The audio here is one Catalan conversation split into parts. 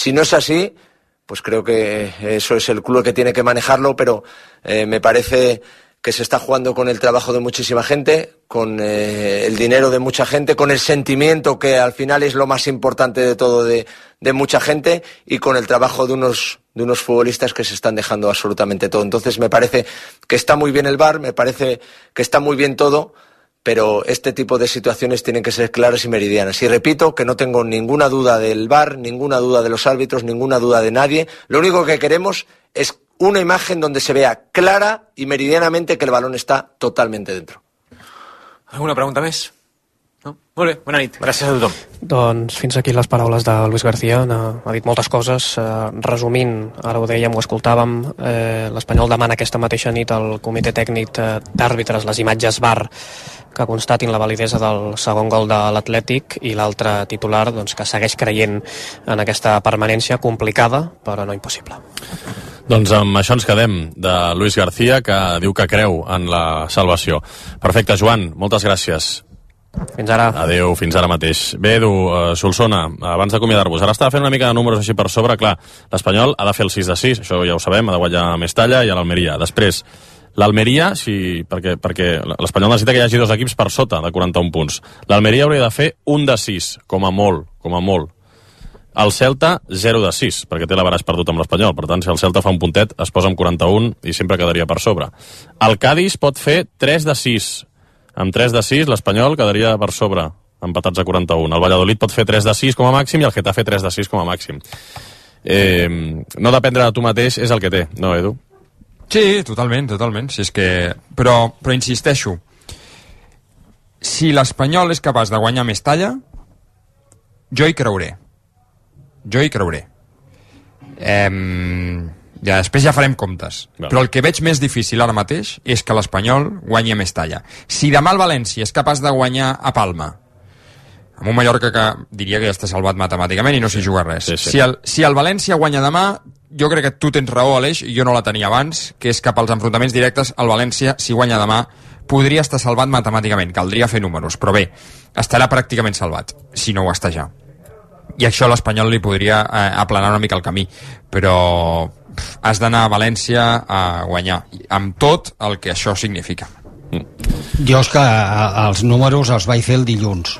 Si no es así, pues creo que eso es el club que tiene que manejarlo, pero eh, me parece que se está jugando con el trabajo de muchísima gente, con eh, el dinero de mucha gente, con el sentimiento que al final es lo más importante de todo de, de, mucha gente y con el trabajo de unos, de unos futbolistas que se están dejando absolutamente todo. Entonces me parece que está muy bien el bar, me parece que está muy bien todo, pero este tipo de situaciones tienen que ser claras y meridianas. Y repito que no tengo ninguna duda del bar, ninguna duda de los árbitros, ninguna duda de nadie. Lo único que queremos es una imagen donde se vea clara y meridianamente que el balón está totalmente dentro. ¿Alguna pregunta més? No? Molt bé, bona nit. Gràcies a tothom. Doncs fins aquí les paraules de Luis García. Ha dit moltes coses. Eh, resumint, ara ho dèiem, ho escoltàvem, eh, l'Espanyol demana aquesta mateixa nit al comitè tècnic d'àrbitres les imatges VAR que constatin la validesa del segon gol de l'Atlètic i l'altre titular doncs, que segueix creient en aquesta permanència complicada però no impossible. Doncs amb això ens quedem de Luis García, que diu que creu en la salvació. Perfecte, Joan, moltes gràcies. Fins ara. Adéu, fins ara mateix. Bé, Edu, uh, Solsona, abans d'acomiadar-vos, ara estava fent una mica de números així per sobre, clar, l'Espanyol ha de fer el 6 de 6, això ja ho sabem, ha de guanyar a Mestalla i a l'Almeria. Després, l'Almeria, si, perquè, perquè l'Espanyol necessita que hi hagi dos equips per sota de 41 punts. L'Almeria hauria de fer un de 6, com a molt, com a molt. El Celta, 0 de 6, perquè té l'Avaràs perdut amb l'Espanyol. Per tant, si el Celta fa un puntet, es posa amb 41 i sempre quedaria per sobre. El Cádiz pot fer 3 de 6. Amb 3 de 6, l'Espanyol quedaria per sobre, empatats a 41. El Valladolid pot fer 3 de 6 com a màxim i el Getafe 3 de 6 com a màxim. Eh, no dependre de tu mateix és el que té, no, Edu? Sí, totalment, totalment. Si és que... però, però insisteixo, si l'Espanyol és capaç de guanyar més talla, jo hi creuré jo hi creuré. Eh, ja, després ja farem comptes. Val. Però el que veig més difícil ara mateix és que l'Espanyol guanyi més talla. Si demà el València és capaç de guanyar a Palma, amb un Mallorca que diria que ja està salvat matemàticament i no s'hi juga res. Sí, sí. Si, el, si el València guanya demà, jo crec que tu tens raó, Aleix, i jo no la tenia abans, que és cap als enfrontaments directes, el València, si guanya demà, podria estar salvat matemàticament, caldria fer números, però bé, estarà pràcticament salvat, si no ho està ja i això a l'Espanyol li podria eh, aplanar una mica el camí però has d'anar a València a guanyar amb tot el que això significa mm. jo és que els números els vaig fer el dilluns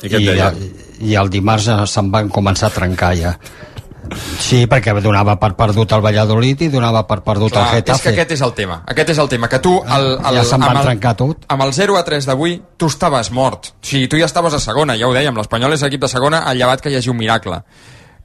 i, I, i, i el dimarts se'n van començar a trencar ja Sí, perquè donava per perdut el Valladolid i donava per perdut Clar, el Getafe. És que aquest és el tema. Aquest és el tema, que tu... El, el, ja se'n van el, trencar tot. Amb el 0 a 3 d'avui, tu estaves mort. O sigui, tu ja estaves a segona, ja ho dèiem. L'Espanyol és equip de segona, ha llevat que hi hagi un miracle.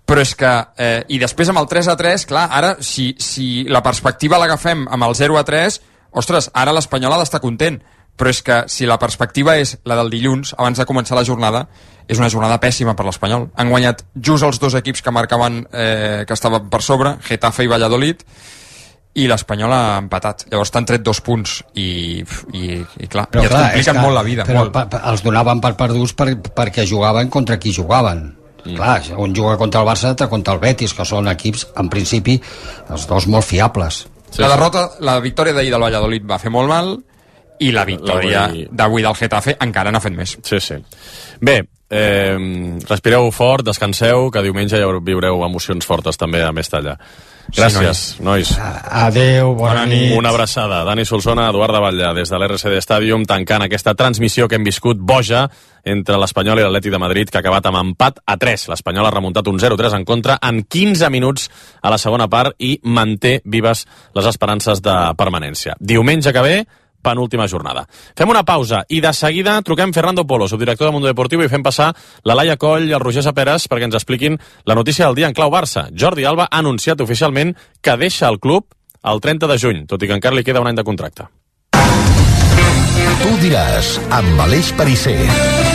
Però és que... Eh, I després amb el 3 a 3, clar, ara, si, si la perspectiva l'agafem amb el 0 a 3, ostres, ara l'Espanyol ha d'estar content però és que si la perspectiva és la del dilluns, abans de començar la jornada, és una jornada pèssima per l'Espanyol. Han guanyat just els dos equips que marcaven eh, que estaven per sobre, Getafe i Valladolid, i l'Espanyol ha empatat. Llavors t'han tret dos punts i, i, i clar, però, ja clar, et compliquen molt la vida. Però molt. Pa, pa, els donaven per perduts per, perquè jugaven contra qui jugaven. Mm. Clar, un juga contra el Barça, altre contra el Betis, que són equips, en principi, els dos molt fiables. Sí, la derrota, la victòria d'ahir del Valladolid va fer molt mal, i la victòria d'avui del Getafe encara n'ha fet més. Sí, sí. Bé, eh, respireu fort, descanseu, que diumenge ja viureu emocions fortes també a Mestalla. Gràcies, sí, nois. nois. Adeu, bona, bona nit. Una abraçada. Dani Solsona, Eduard de Batlle, des de l'RCD Stadium, tancant aquesta transmissió que hem viscut boja entre l'Espanyol i l'Atlètic de Madrid, que ha acabat amb empat a 3. L'Espanyol ha remuntat un 0-3 en contra en 15 minuts a la segona part i manté vives les esperances de permanència. Diumenge que ve, penúltima jornada. Fem una pausa i de seguida truquem Fernando Polo, subdirector de Mundo Deportivo, i fem passar la Laia Coll i el Roger Saperes perquè ens expliquin la notícia del dia en clau Barça. Jordi Alba ha anunciat oficialment que deixa el club el 30 de juny, tot i que encara li queda un any de contracte. Tu diràs, amb Aleix Parisser.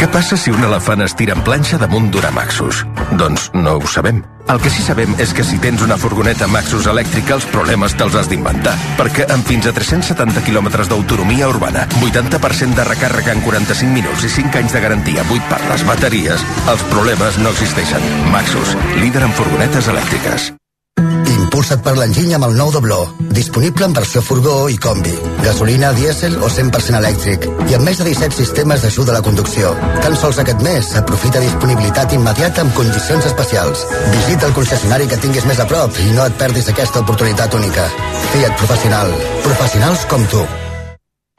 Què passa si un elefant es tira en planxa damunt d'una Maxus? Doncs no ho sabem. El que sí sabem és que si tens una furgoneta Maxus elèctrica els problemes te'ls has d'inventar, perquè amb fins a 370 quilòmetres d'autonomia urbana, 80% de recàrrega en 45 minuts i 5 anys de garantia buit per les bateries, els problemes no existeixen. Maxus, líder en furgonetes elèctriques. Impulsa't per l'enginy amb el nou dobló. Disponible en versió furgó i combi. Gasolina, dièsel o 100% elèctric. I amb més de 17 sistemes d'ajuda a la conducció. Tan sols aquest mes, aprofita disponibilitat immediata amb condicions especials. Visita el concessionari que tinguis més a prop i no et perdis aquesta oportunitat única. Fiat Professional. Professionals com tu.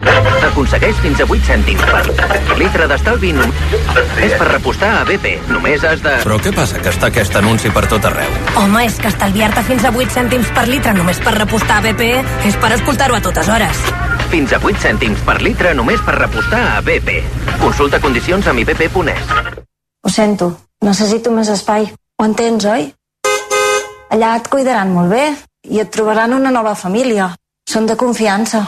Aconsegueix fins a 8 cèntims per litre d'estalvi només per repostar a BP. Només has de... Però què passa, que està aquest anunci per tot arreu? Home, és que estalviar-te fins a 8 cèntims per litre només per repostar a BP és per escoltar-ho a totes hores. Fins a 8 cèntims per litre només per repostar a BP. Consulta condicions a mibp.es. Ho sento, necessito més espai. Ho entens, oi? Allà et cuidaran molt bé i et trobaran una nova família. Són de confiança.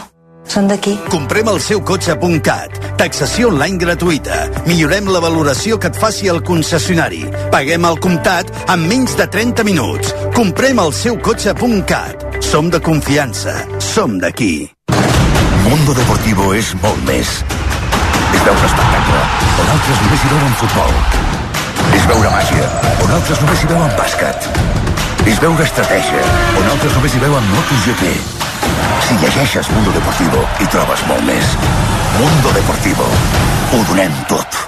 Són d'aquí. Comprem el seu cotxe.cat. Taxació online gratuïta. Millorem la valoració que et faci el concessionari. Paguem al comptat en menys de 30 minuts. Comprem el seu cotxe.cat. Som de confiança. Som d'aquí. Mundo Deportivo és molt més. És veure espectacle, on altres només hi veuen futbol. És veure màgia, on altres només hi veuen bàsquet. És veure estratègia, on altres només hi veuen MotoGP. Si llegeixes Mundo Deportivo, hi trobes molt més. Mundo Deportivo. Ho donem tot.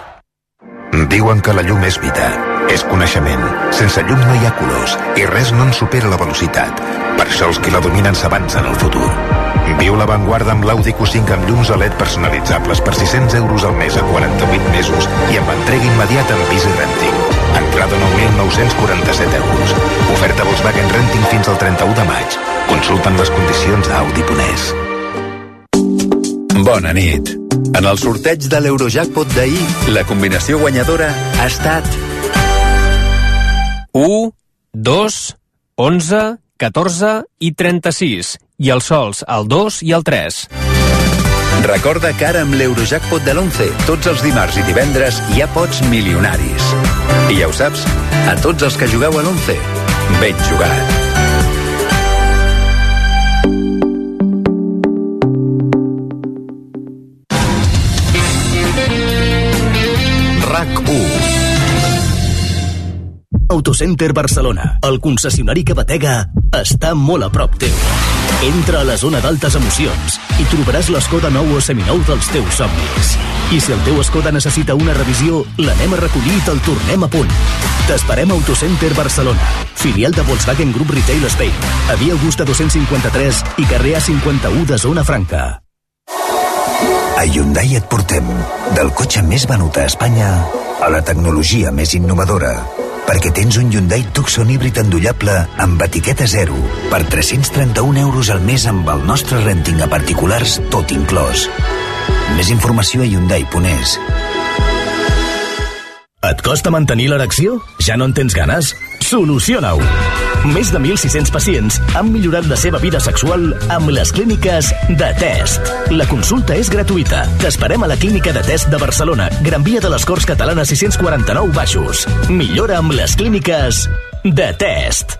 Diuen que la llum és vida, és coneixement. Sense llum no hi ha colors i res no en supera la velocitat. Per això els qui la dominen s'avancen al futur. Viu l'avantguarda amb l'Audi Q5 amb llums LED personalitzables per 600 euros al mes a 48 mesos i amb entrega immediata amb Easy Renting. Entrada 9.947 euros. Oferta Volkswagen Renting fins al 31 de maig. Consulten les condicions a Audi.es. Bona nit. En el sorteig de l'Eurojackpot d'ahir, la combinació guanyadora ha estat 1, 2, 11, 14 i 36. I els sols, el 2 i el 3. Recorda que ara amb l'Eurojackpot de l'11, tots els dimarts i divendres hi ha pots milionaris. I ja ho saps, a tots els que jugueu a l'11, ben jugat. Autocenter Barcelona, el concessionari que batega, està molt a prop teu. Entra a la zona d'altes emocions i trobaràs l'Escoda nou o seminou dels teus somnis. I si el teu Escoda necessita una revisió, l'anem a recollir i te'l tornem a punt. T'esperem a Autocenter Barcelona, filial de Volkswagen Group Retail Spain, a Via Augusta 253 i carrer A51 de Zona Franca. A Hyundai et portem del cotxe més venut a Espanya a la tecnologia més innovadora perquè tens un Hyundai Tucson híbrid endollable amb etiqueta zero per 331 euros al mes amb el nostre renting a particulars tot inclòs. Més informació a Hyundai.es. Et costa mantenir l'erecció? Ja no en tens ganes? Soluciona-ho! Més de 1.600 pacients han millorat la seva vida sexual amb les clíniques de test. La consulta és gratuïta. T'esperem a la clínica de test de Barcelona, Gran Via de les Corts Catalanes 649 Baixos. Millora amb les clíniques de test.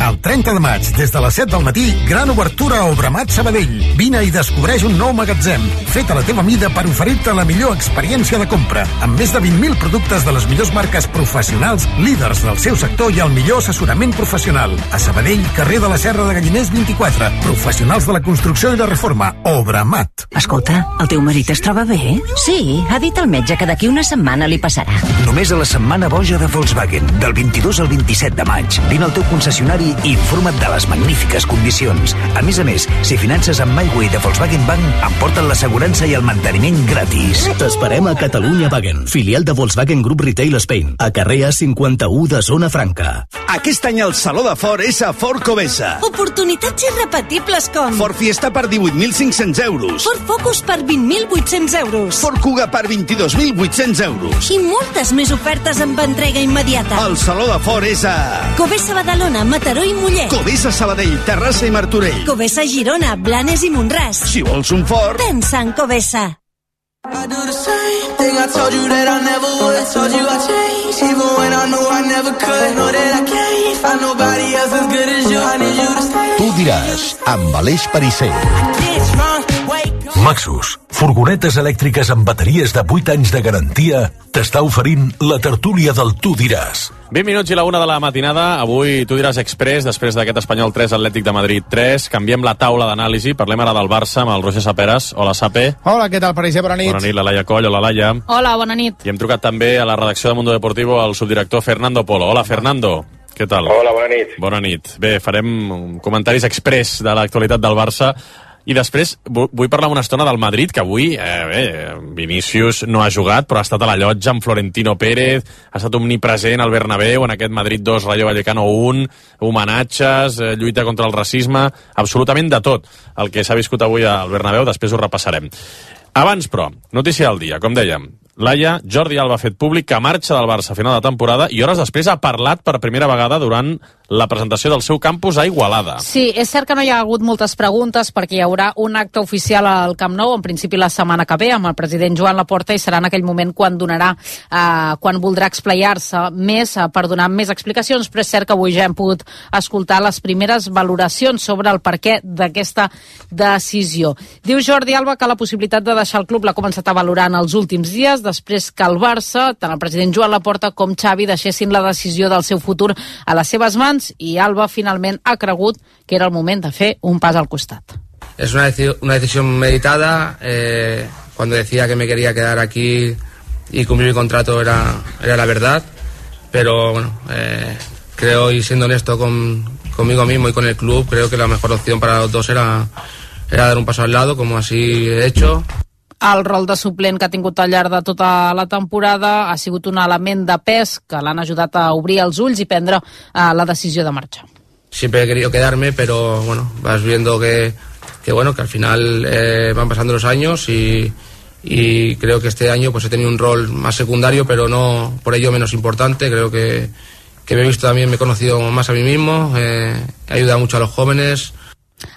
El 30 de maig, des de les 7 del matí, gran obertura a Obramat Sabadell. Vine i descobreix un nou magatzem, fet a la teva mida per oferir-te la millor experiència de compra, amb més de 20.000 productes de les millors marques professionals, líders del seu sector i el millor assessorament professional. A Sabadell, carrer de la Serra de Galliners 24. Professionals de la construcció i la reforma. Obramat. Escolta, el teu marit es troba bé? Sí, ha dit el metge que d'aquí una setmana li passarà. Només a la setmana boja de Volkswagen, del 22 al 27 de maig. Vine al teu concessionari i informa't de les magnífiques condicions. A més a més, si finances amb MyWay de Volkswagen Bank, emporten l'assegurança i el manteniment gratis. T'esperem a Catalunya Wagen, filial de Volkswagen Group Retail Spain, a carrer A51 de Zona Franca. Aquest any el Saló de Ford és a Ford Covesa. Oportunitats irrepetibles com... Ford Fiesta per 18.500 euros. Ford Focus per 20.800 euros. Ford Kuga per 22.800 euros. I moltes més ofertes amb entrega immediata. El Saló de Ford és a... Covesa Badalona, Mataró i Mollet. Covesa Sabadell, Terrassa i Martorell. Covesa Girona, Blanes i Montràs. Si vols un Ford... Pensa en Covesa. I do the same thing I told you that I never would. Told you I changed, even when I knew I never could. Know that I can't find nobody else as good as you. I need you to stay. Tu diràs, amb Aleix up. Maxus, furgonetes elèctriques amb bateries de 8 anys de garantia, t'està oferint la tertúlia del Tu diràs. 20 minuts i la una de la matinada. Avui tu diràs express, després d'aquest Espanyol 3, Atlètic de Madrid 3. Canviem la taula d'anàlisi. Parlem ara del Barça amb el Roger Saperes. Hola, Sape. Hola, què tal, Parisser? Bona nit. Bona nit, la Laia Coll. Hola, Laia. Hola, bona nit. I hem trucat també a la redacció de Mundo Deportivo al subdirector Fernando Polo. Hola, Fernando. Què tal? Hola, bona nit. Bona nit. Bé, farem comentaris express de l'actualitat del Barça i després vu- vull parlar una estona del Madrid, que avui, eh, bé, Vinícius no ha jugat, però ha estat a la llotja amb Florentino Pérez, ha estat omnipresent al Bernabéu, en aquest Madrid 2, Rayo Vallecano 1, homenatges, eh, lluita contra el racisme, absolutament de tot el que s'ha viscut avui al Bernabéu, després ho repassarem. Abans, però, notícia del dia, com dèiem. Laia, Jordi Alba ha fet públic que marxa del Barça a final de temporada i hores després ha parlat per primera vegada durant la presentació del seu campus a Igualada. Sí, és cert que no hi ha hagut moltes preguntes perquè hi haurà un acte oficial al Camp Nou, en principi la setmana que ve, amb el president Joan Laporta, i serà en aquell moment quan donarà, eh, quan voldrà explayar-se més eh, per donar més explicacions, però és cert que avui ja hem pogut escoltar les primeres valoracions sobre el perquè d'aquesta decisió. Diu Jordi Alba que la possibilitat de deixar el club l'ha començat a valorar en els últims dies, després que el Barça, tant el president Joan Laporta com Xavi, deixessin la decisió del seu futur a les seves mans i Alba finalment ha cregut que era el moment de fer un pas al costat. Es una, deci- una decisión meditada. eh, cuando decía que me quería quedar aquí y cumplir mi contrato era, era la verdad. Pero bueno, eh, creo y siendo honesto con, conmigo mismo y con el club, creo que la mejor opción para los dos era, era dar un paso al lado, como así he hecho. El rol de suplent que ha tingut al llarg de tota la temporada ha sigut un element de pes que l'han ajudat a obrir els ulls i prendre eh, la decisió de marxar. siempre he querido quedarme, pero bueno, vas viendo que, que bueno, que al final eh, van pasando los años y, y creo que este año pues he tenido un rol más secundario, pero no por ello menos importante. Creo que, que me he visto también, me he conocido más a mí mismo, eh, he ayudado mucho a los jóvenes.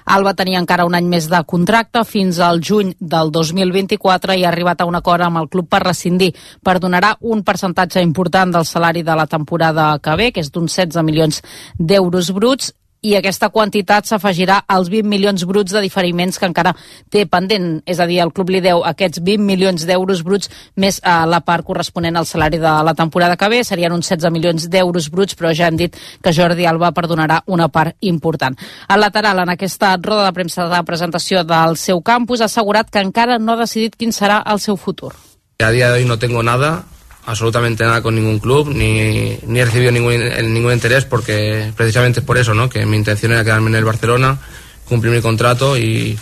Alba tenia encara un any més de contracte fins al juny del 2024 i ha arribat a un acord amb el club per rescindir. Perdonarà un percentatge important del salari de la temporada que ve, que és d'uns 16 milions d'euros bruts, i aquesta quantitat s'afegirà als 20 milions bruts de diferiments que encara té pendent. És a dir, el club li deu aquests 20 milions d'euros bruts més a la part corresponent al salari de la temporada que ve. Serien uns 16 milions d'euros bruts, però ja hem dit que Jordi Alba perdonarà una part important. El lateral, en aquesta roda de premsa de presentació del seu campus, ha assegurat que encara no ha decidit quin serà el seu futur. A día de hoy no tengo nada, absolutamente nada con ningún club, ni, ni he recibido ningún, ningún interés porque precisamente es por eso, ¿no? Que mi intención era quedarme en el Barcelona, cumplir mi contrato y,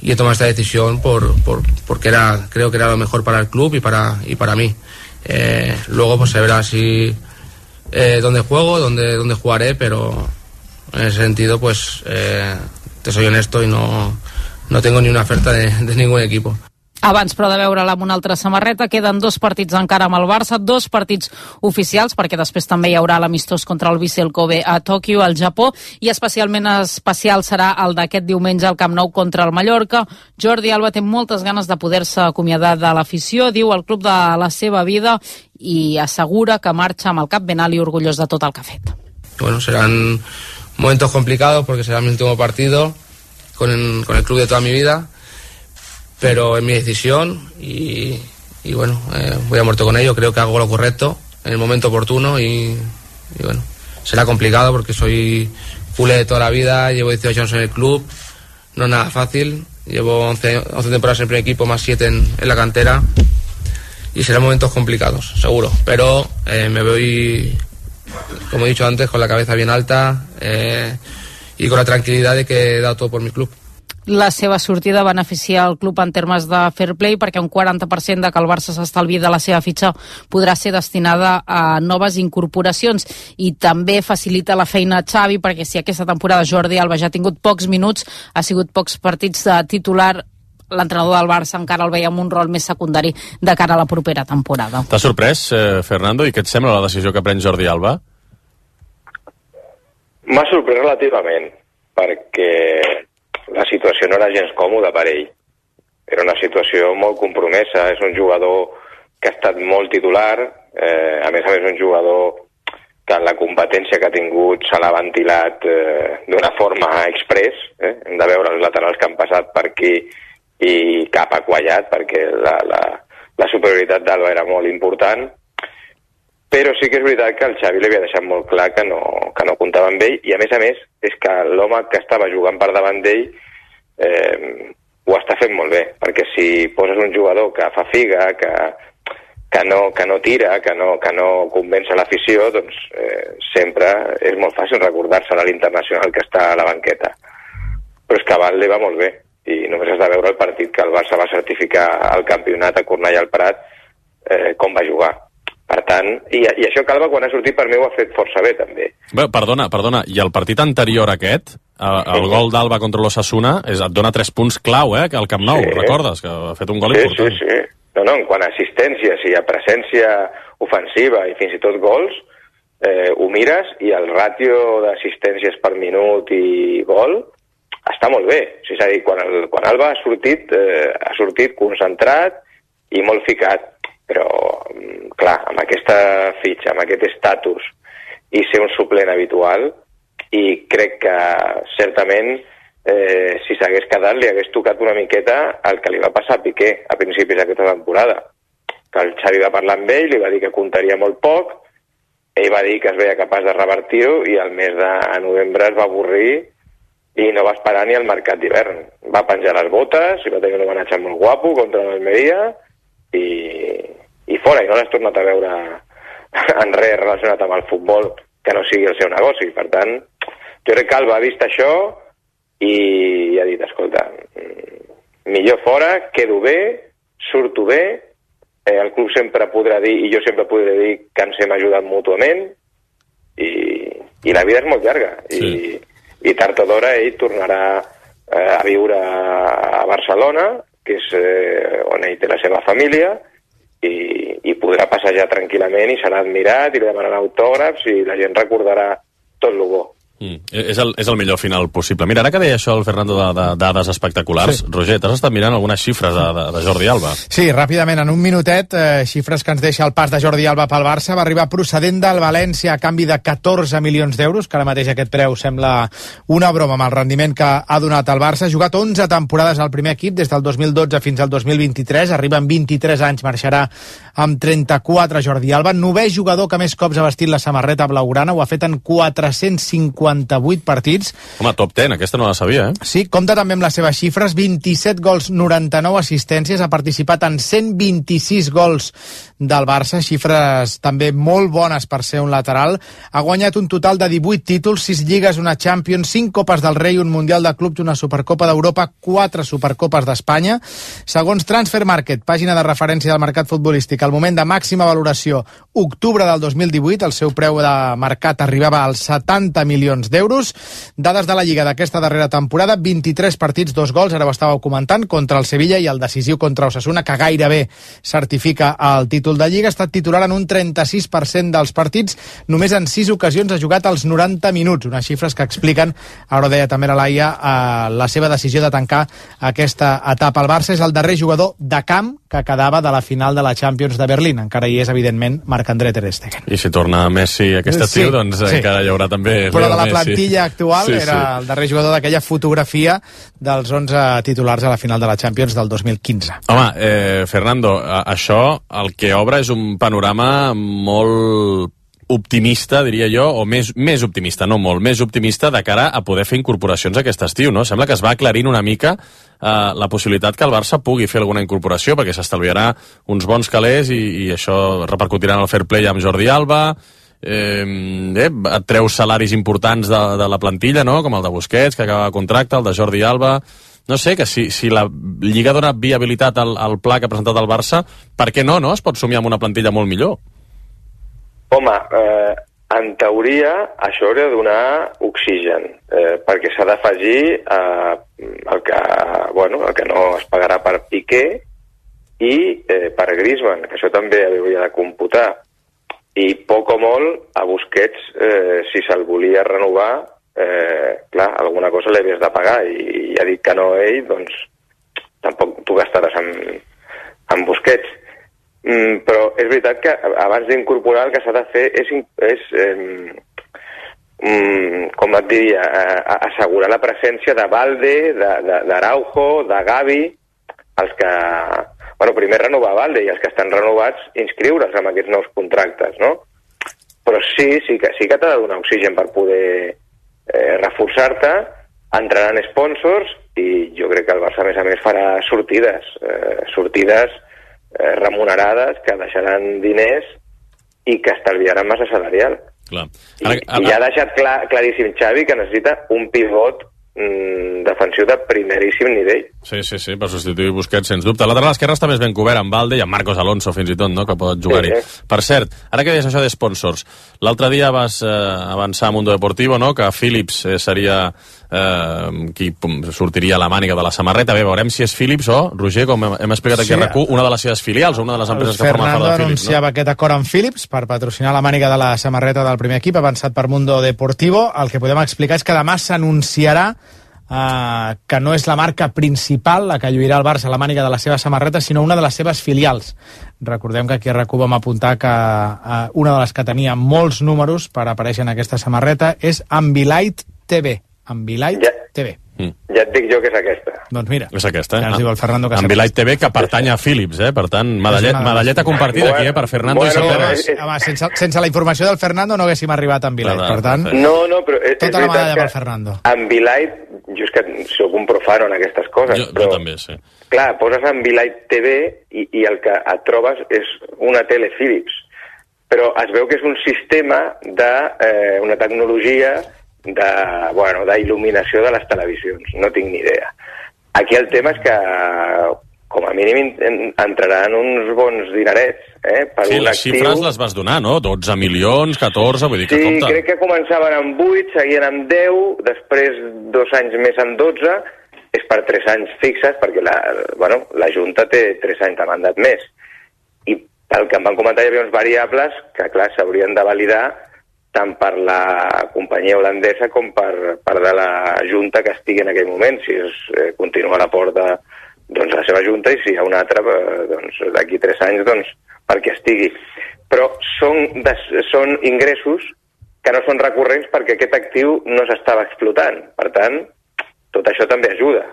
y he tomado esta decisión por, por- porque era, creo que era lo mejor para el club y para, y para mí. Eh, luego pues se verá si eh, dónde juego, dónde, dónde jugaré, pero en ese sentido pues eh, te soy honesto y no, no tengo ni una oferta de- de ningún equipo. Abans, però, de veure'la amb una altra samarreta, queden dos partits encara amb el Barça, dos partits oficials, perquè després també hi haurà l'amistós contra el Vissel Kobe a Tòquio, al Japó, i especialment especial serà el d'aquest diumenge al Camp Nou contra el Mallorca. Jordi Alba té moltes ganes de poder-se acomiadar de l'afició, diu el club de la seva vida, i assegura que marxa amb el cap ben alt i orgullós de tot el que ha fet. bueno, serán momentos complicados porque será mi último partido con el, con el club de toda mi vida, pero es mi decisión y, y bueno, eh, voy a muerto con ello, creo que hago lo correcto en el momento oportuno y, y bueno, será complicado porque soy culé de toda la vida, llevo 18 años en el club, no es nada fácil, llevo 11, 11 temporadas en el primer equipo más 7 en, la cantera y serán momentos complicados, seguro, pero eh, me voy como he dicho antes, con la cabeza bien alta eh, y con la tranquilidad de que he dado todo por mi club. La seva sortida beneficia el club en termes de fair play perquè un 40% de que el Barça s'estalvi de la seva fitxa podrà ser destinada a noves incorporacions i també facilita la feina a Xavi perquè si aquesta temporada Jordi Alba ja ha tingut pocs minuts, ha sigut pocs partits de titular l'entrenador del Barça encara el veia amb un rol més secundari de cara a la propera temporada. T'ha sorprès, eh, Fernando, i què et sembla la decisió que pren Jordi Alba? M'ha sorprès relativament, perquè la situació no era gens còmoda per ell. era una situació molt compromesa. És un jugador que ha estat molt titular, eh, a més a més un jugador que en la competència que ha tingut se l'ha ventilat eh, d'una forma express. Eh? Hem de veure els laterals que han passat per aquí i cap ha quallat, perquè la, la, la superioritat d'Alba era molt important. Però sí que és veritat que el Xavi li havia deixat molt clar que no, que no comptava amb ell, i a més a més és que l'home que estava jugant per davant d'ell eh, ho està fent molt bé, perquè si poses un jugador que fa figa, que, que, no, que no tira, que no, que no convença l'afició, doncs eh, sempre és molt fàcil recordar-se a l'internacional que està a la banqueta. Però és que a va molt bé, i només has de veure el partit que el Barça va certificar al campionat a Cornellà al Prat, eh, com va jugar per tant, i, i això Calva quan ha sortit per mi ho ha fet força bé també. Bé, perdona, perdona, i el partit anterior aquest, el, el Sí. gol d'Alba contra l'Ossassuna, et dona tres punts clau, eh, que al Camp Nou, Sí. recordes? Que ha fet un gol sí, important. Sí, sí, No, no, en quant a assistències i a presència ofensiva i fins i tot gols, eh, ho mires i el ràtio d'assistències per minut i gol està molt bé. O sigui, és a dir, quan, el, quan Alba ha sortit, eh, ha sortit concentrat i molt ficat, però, mm, clar, amb aquesta fitxa, amb aquest estatus i ser un suplent habitual, i crec que certament eh, si s'hagués quedat li hagués tocat una miqueta el que li va passar a Piqué a principis d'aquesta temporada. Que el Xavi va parlar amb ell, li va dir que comptaria molt poc ell va dir que es veia capaç de revertir-ho i al mes de novembre es va avorrir i no va esperar ni al mercat d'hivern. Va penjar les botes i va tenir un homenatge molt guapo contra l'Almeria i, i fora, i no l'has tornat a veure en res relacionat amb el futbol que no sigui el seu negoci. Per tant, jo crec que Alba ha vist això i ha dit, escolta, mm, millor fora, quedo bé, surto bé, eh, el club sempre podrà dir, i jo sempre podré dir que ens hem ajudat mútuament, i, i la vida és molt llarga, sí. i, i tard o d'hora ell tornarà eh, a viure a Barcelona, que és eh, on ell té la seva família, i, i podrà passejar tranquil·lament i serà admirat i li demanaran autògrafs i la gent recordarà tot el bo. Mm. És, el, és el millor final possible. Mira, ara que deia això el Fernando de, de dades espectaculars, sí. Roger, t'has estat mirant algunes xifres de, de, de Jordi Alba. Sí, ràpidament, en un minutet, eh, xifres que ens deixa el pas de Jordi Alba pel Barça. Va arribar procedent del València a canvi de 14 milions d'euros, que ara mateix aquest preu sembla una broma amb el rendiment que ha donat el Barça. Ha jugat 11 temporades al primer equip, des del 2012 fins al 2023. Arriba amb 23 anys, marxarà amb 34 Jordi Alba. Nové jugador que més cops ha vestit la samarreta blaugrana, ho ha fet en 458 partits. Home, top 10, aquesta no la sabia, eh? Sí, compta també amb les seves xifres, 27 gols, 99 assistències, ha participat en 126 gols del Barça, xifres també molt bones per ser un lateral. Ha guanyat un total de 18 títols, 6 lligues, una Champions, 5 Copes del Rei, un Mundial de Clubs, una Supercopa d'Europa, 4 Supercopes d'Espanya. Segons Transfer Market, pàgina de referència del mercat futbolístic, al moment de màxima valoració, octubre del 2018, el seu preu de mercat arribava als 70 milions d'euros. Dades de la Lliga d'aquesta darrera temporada, 23 partits, dos gols, ara ho estàveu comentant, contra el Sevilla i el decisiu contra Osasuna, que gairebé certifica el títol de Lliga. Ha estat titular en un 36% dels partits, només en 6 ocasions ha jugat als 90 minuts, unes xifres que expliquen, ara ho deia també la Laia, eh, la seva decisió de tancar aquesta etapa. El Barça és el darrer jugador de camp que quedava de la final de la Champions de Berlín. Encara hi és, evidentment, Marc-André Ter Stegen. I si torna Messi aquest Sí, estiu, doncs sí. encara hi haurà també Però Leo de la Plantilla actual Sí, era sí. el darrer jugador d'aquella fotografia dels 11 titulars a la final de la Champions del 2015. Home, eh, Fernando, això el que obre és un panorama molt optimista, diria jo, o més, més optimista, no molt, més optimista de cara a poder fer incorporacions aquest estiu, no? Sembla que es va aclarint una mica eh, la possibilitat que el Barça pugui fer alguna incorporació, perquè s'estalviarà uns bons calés i, i això repercutirà en el fair play amb Jordi Alba, eh, eh, et treus salaris importants de, de la plantilla, no? com el de Busquets, que acaba de contracte, el de Jordi Alba... No sé, que si, si la Lliga dona viabilitat al, al pla que ha presentat el Barça, per què no, no? Es pot somiar amb una plantilla molt millor. Home, eh, en teoria això hauria de donar oxigen, eh, perquè s'ha d'afegir eh, el, que, bueno, el que no es pagarà per Piqué i eh, per Griezmann, que això també hauria de computar. I poc o molt a Busquets, eh, si se'l volia renovar, eh, clar, alguna cosa li havies de pagar i, i ha dit que no ell, doncs tampoc tu gastaràs amb, amb Busquets. Mm, però és veritat que abans d'incorporar el que s'ha de fer és, és eh, mm, com et diria, eh, assegurar la presència de Valde, de- de- d'Araujo, de, de Gavi, els que... Bueno, primer renovar Valde i els que estan renovats inscriure's amb aquests nous contractes, no? Però sí, sí que, sí que t'ha de donar oxigen per poder eh, reforçar-te, entraran sponsors i jo crec que el Barça, a més a més, farà sortides, eh, sortides eh, remunerades que deixaran diners i que estalviaran massa salarial. Clar. I, i ja ha deixat clar, claríssim Xavi que necessita un pivot mm, defensiu de primeríssim nivell. Sí, sí, sí, per substituir Busquets, sens dubte. El lateral esquerre està més ben cobert amb Valde i amb Marcos Alonso, fins i tot, no?, que pot jugar-hi. Sí, Per cert, ara que deies això de sponsors, l'altre dia vas eh, avançar a Mundo Deportivo, no?, que Philips eh, seria eh, qui pum, sortiria a la màniga de la samarreta. Bé, veurem si és Philips o, Roger, com hem, hem explicat aquí Sí. a RAC1, una de les seves filials o una de les empreses que formen part Fernando de Philips, no? anunciava aquest acord amb Philips per patrocinar la màniga de la samarreta del primer equip, avançat per Mundo Deportivo. El que podem explicar és que demà s'anunciarà eh, que no és la marca principal la que lluirà el Barça a la màniga de la seva samarreta, sinó una de les seves filials. Recordem que aquí a RAC1 vam apuntar que eh, una de les que tenia molts números per aparèixer en aquesta samarreta és Ambilight TV. Ambilight Ja. TV. Ja et dic jo que és aquesta. Doncs mira, És aquesta, eh? Ja ens diu el Fernando que Amb Bilight TV, que pertany a Philips, eh? Per tant, medallet, una medalleta compartida aquí, eh? Per Fernando Bueno, i Saperas. és- és- Home, sense, sense la informació del Fernando no haguéssim arribat a Ambilight, Clar, per tant... No, no, però és, és Tota la medalla pel Fernando. amb Bilight, jo és que sóc un profano en aquestes coses, Jo, però jo també, sí. clar, poses en Bilight TV i, i el que et trobes és una tele Philips. Però es veu que és un sistema de eh, una tecnologia de, bueno, d'il·luminació de les televisions. No tinc ni idea. Aquí el tema és que com a mínim en- en- entraran uns bons dinerets eh, per Sí, un les actiu... xifres les vas donar, no? 12 milions, 14, vull dir que Sí, compta. crec que començaven amb 8, seguien amb 10, després dos anys més amb 12, és per 3 anys fixes, perquè la, bueno, la Junta té 3 anys de mandat més. I pel que em van comentar hi havia uns variables que, clar, s'haurien de validar tant per la companyia holandesa com per, per de la Junta que estigui en aquell moment, si es eh, continua la porta doncs, la seva Junta i si hi ha una altra eh, doncs, d'aquí tres anys doncs, perquè estigui. Però són, des, són ingressos que no són recurrents perquè aquest actiu no s'estava explotant. Per tant, tot això també ajuda.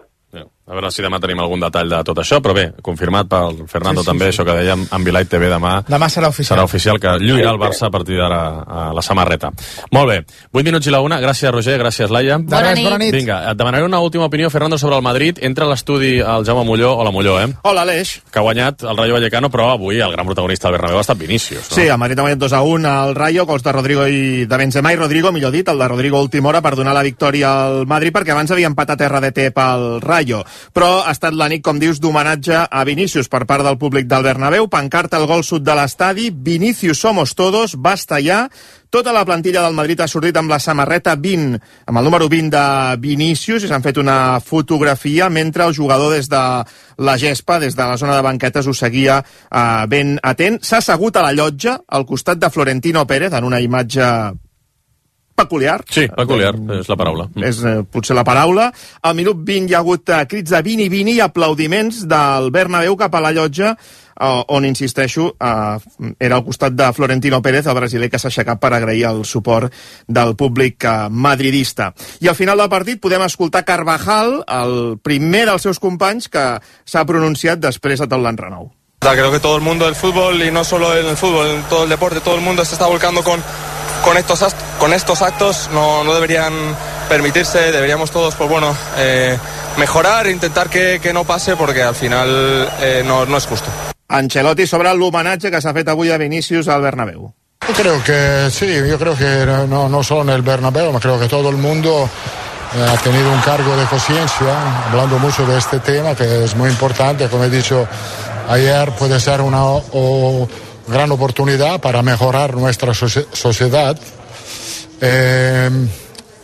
A veure si demà tenim algun detall de tot això, però bé, confirmat pel Fernando Sí, sí, també, sí. això que dèiem, amb Bilight TV demà Demà serà oficial. serà oficial que lluirà el Barça a partir d'ara a la samarreta. Molt bé, 8 minuts i la una, gràcies Roger, gràcies Laia. De res, bona nit. Vinga, et demanaré una última opinió, Fernando, sobre el Madrid. Entra a l'estudi el Jaume Molló, o la Molló, eh? Hola, Aleix. Que ha guanyat el Rayo Vallecano, però avui el gran protagonista del Bernabéu ha estat Vinícius. No? Sí, el Madrid ha guanyat 2 a 1 al Rayo, gols de Rodrigo i de Benzema i Rodrigo, millor dit, el de Rodrigo última hora per donar la victòria al Madrid, perquè abans havia empatat RDT pel Rayo. Però ha estat la nit, com dius, d'homenatge a Vinícius per part del públic del Bernabéu, pancarta al gol sud de l'estadi, Vinícius somos todos, basta ja, tota la plantilla del Madrid ha sortit amb la samarreta 20, amb el número 20 de Vinícius, i s'han fet una fotografia mentre el jugador des de la gespa, des de la zona de banquetes, ho seguia eh, ben atent. S'ha assegut a la llotja, al costat de Florentino Pérez, en una imatge peculiar. Sí, peculiar, és la paraula. Mm. És eh, potser la paraula. Al minut 20 hi ha hagut eh, crits de Vini Vini i aplaudiments del Bernabéu cap a la llotja eh, on, insisteixo, eh, era al costat de Florentino Pérez, el brasiler que s'ha aixecat per agrair el suport del públic eh, madridista. I al final del partit podem escoltar Carvajal, el primer dels seus companys que s'ha pronunciat després de tot l'enrenou. Creo que todo el mundo del fútbol y no solo en el fútbol, en todo el deporte, todo el mundo se está volcando con, con, estos, con estos actos. No, no deberían permitirse, deberíamos todos, pues bueno, eh, mejorar, intentar que, que no pase porque al final eh, no, no es justo. Ancelotti sobre l'homenatge que s'ha fet avui a Vinícius al Bernabéu. Yo creo que sí, yo creo que no, no solo en el Bernabéu, creo que todo el mundo eh, ha tenido un cargo de conciencia, hablando mucho de este tema, que es muy importante. Como he dicho ayer, puede ser una o- gran oportunidad para mejorar nuestra socie- sociedad. Eh,